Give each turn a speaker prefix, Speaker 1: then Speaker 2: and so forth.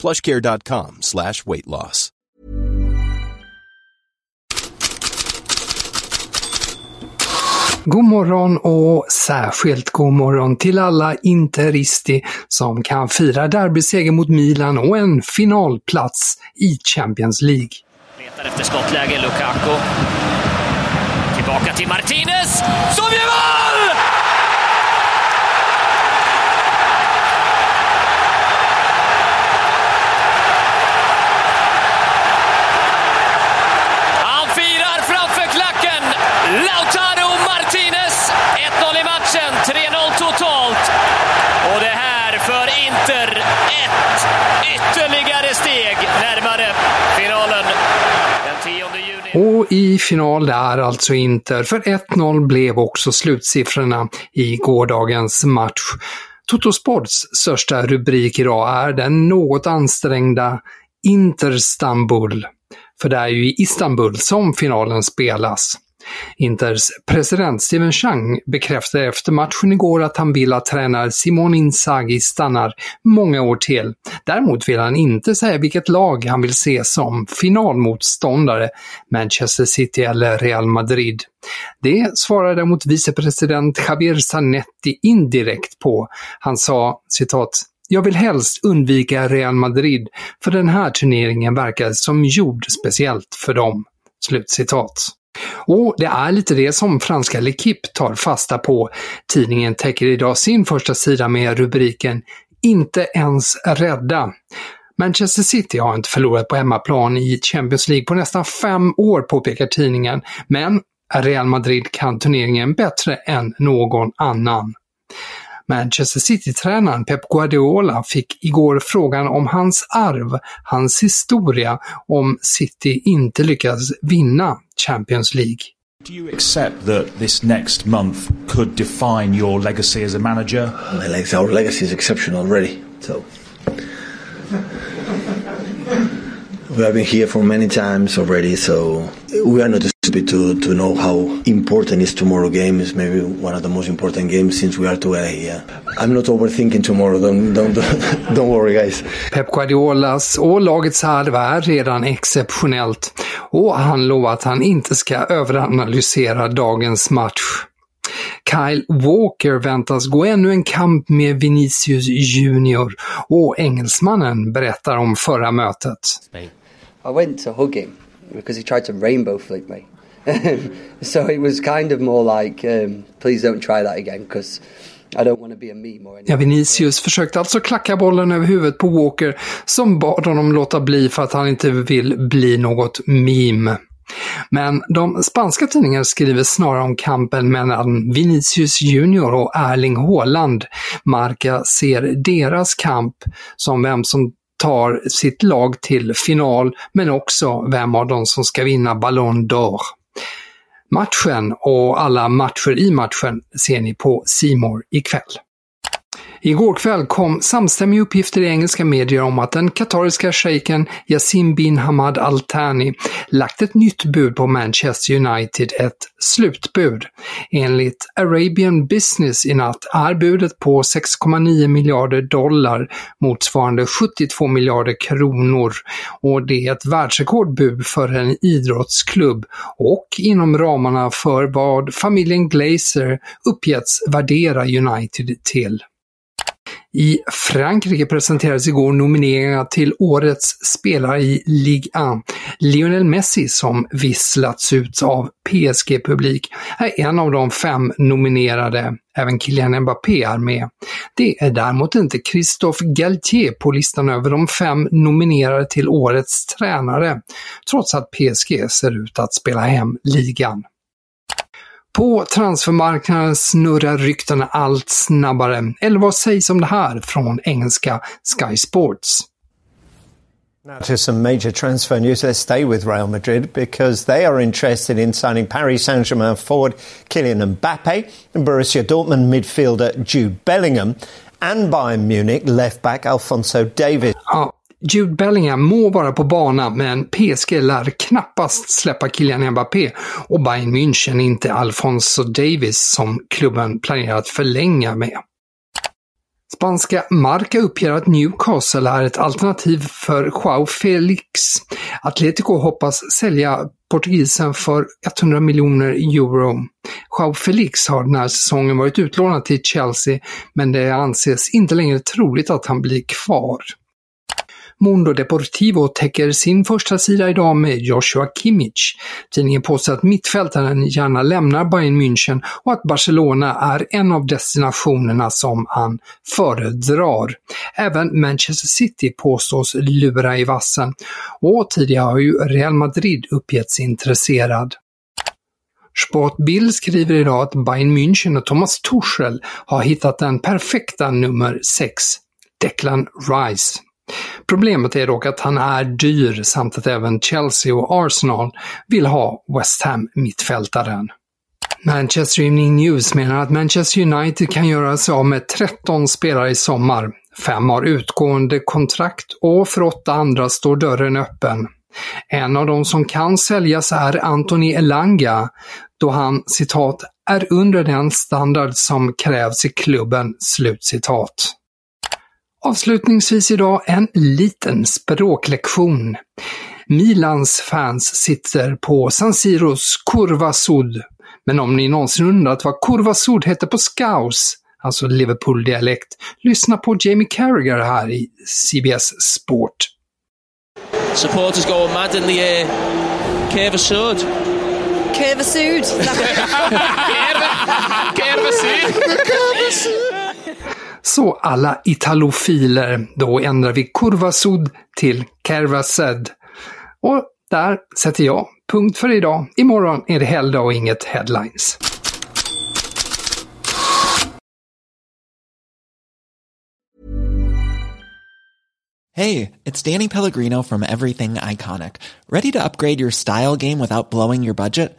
Speaker 1: plushcare.com slash weight loss.
Speaker 2: God morgon och särskilt god morgon till alla Interisti som kan fira derbyseger mot Milan och en finalplats i Champions League.
Speaker 3: Letar efter skottläge, Lukaku. Tillbaka till Martinez, som gör mål! Ett ytterligare steg närmare finalen. Den 10 juni.
Speaker 2: Och i final där alltså Inter, för 1-0 blev också slutsiffrorna i gårdagens match. Totosports största rubrik idag är den något ansträngda Interstambul. För det är ju i Istanbul som finalen spelas. Inters president Steven Chang bekräftade efter matchen igår att han vill att tränare Simon Inzaghi stannar många år till. Däremot vill han inte säga vilket lag han vill se som finalmotståndare, Manchester City eller Real Madrid. Det svarade däremot vicepresident Javier Zanetti indirekt på. Han sa citat jag vill helst undvika Real Madrid, för den här turneringen verkar som gjord speciellt för dem." Slutcitat. Och det är lite det som franska L'Equipe tar fasta på. Tidningen täcker idag sin första sida med rubriken “Inte ens rädda”. Manchester City har inte förlorat på hemmaplan i Champions League på nästan fem år, påpekar tidningen, men Real Madrid kan turneringen bättre än någon annan. Manchester City-tränaren Pep Guardiola fick igår frågan om hans arv, hans historia, om City inte lyckas vinna Champions League.
Speaker 4: Do you accept that this next month could define your legacy as a manager?
Speaker 5: Like our legacy is exceptional already. So we have been here for many times already. So we are not stupid to, to know how important is tomorrow game. Is maybe one of the most important games since we are together here. I'm not overthinking tomorrow. Don't don't don't worry, guys.
Speaker 2: Pep Guardiolas och lagets arv är redan exceptionellt och han lovar att han inte ska överanalysera dagens match. Kyle Walker väntas gå ännu en kamp med Vinicius Junior och engelsmannen berättar om förra mötet.
Speaker 6: I went to hug him because he tried to rainbow flip me. so it was kind of more like, um, please don't try that again because
Speaker 2: Ja, Vinicius försökte alltså klacka bollen över huvudet på Walker som bad honom låta bli för att han inte vill bli något meme. Men de spanska tidningarna skriver snarare om kampen mellan Vinicius Junior och Erling Haaland. Marca ser deras kamp som vem som tar sitt lag till final, men också vem av dem som ska vinna Ballon d'Or. Matchen och alla matcher i matchen ser ni på Simor ikväll. Igår kväll kom samstämmiga uppgifter i engelska medier om att den katariska shejken Yasin bin Hamad Al Thani lagt ett nytt bud på Manchester United, ett slutbud. Enligt Arabian Business i natt är budet på 6,9 miljarder dollar, motsvarande 72 miljarder kronor, och det är ett världsrekordbud för en idrottsklubb och inom ramarna för vad familjen Glazer uppgetts värdera United till. I Frankrike presenterades igår nomineringarna till Årets spelare i Ligue 1. Lionel Messi, som visslats ut av PSG-publik, är en av de fem nominerade. Även Kylian Mbappé är med. Det är däremot inte Christophe Galtier på listan över de fem nominerade till Årets tränare, trots att PSG ser ut att spela hem ligan. På transfermarknaden snurrar ryktena allt snabbare. Eller vad sägs om det här från engelska Sky Sports?
Speaker 7: Now to some major transfer news. Let's stay with Real Madrid because they are interested in signing Paris Saint-Germain forward Kylian Mbappe, and Borussia Dortmund midfielder Jude Bellingham, and Bayern Munich left back Alfonso Davies.
Speaker 2: Ja, Jude Bellingham må vara på bana, men PSG lär knappast släppa Kylian Mbappé och Bayern München inte Alfonso Davis som klubben planerar att förlänga med. Spanska Marca uppger att Newcastle är ett alternativ för Joao Felix. Atletico hoppas sälja portugisen för 100 miljoner euro. Joao Felix har den här säsongen varit utlånad till Chelsea, men det anses inte längre troligt att han blir kvar. Mundo Deportivo täcker sin första sida idag med Joshua Kimmich. Tidningen påstår att mittfältaren gärna lämnar Bayern München och att Barcelona är en av destinationerna som han föredrar. Även Manchester City påstås lura i vassen och tidigare har ju Real Madrid uppgetts intresserad. Sportbild skriver idag att Bayern München och Thomas Tuchel har hittat den perfekta nummer 6, Declan Rice. Problemet är dock att han är dyr samt att även Chelsea och Arsenal vill ha West Ham-mittfältaren. Manchester Evening News menar att Manchester United kan göra sig av med 13 spelare i sommar. Fem har utgående kontrakt och för åtta andra står dörren öppen. En av de som kan säljas är Anthony Elanga, då han citat är under den standard som krävs i klubben. Slutcitat. Avslutningsvis idag en liten språklektion. Milans fans sitter på San Siros Curva Sud. Men om ni någonsin undrat vad Curva Sud heter på scouse, alltså Liverpool-dialekt, lyssna på Jamie Carragher här i CBS Sport.
Speaker 8: Supporters going mad in the air. Curva Sud.
Speaker 9: Curva Sud.
Speaker 8: Curva Sud.
Speaker 2: Så alla italofiler, då ändrar vi Kurvasud till Kerva Sed. Och där sätter jag punkt för idag. Imorgon är det helgdag och inget headlines.
Speaker 10: Hey, it's Danny Pellegrino from Everything Iconic. Ready to upgrade your style game without blowing your budget?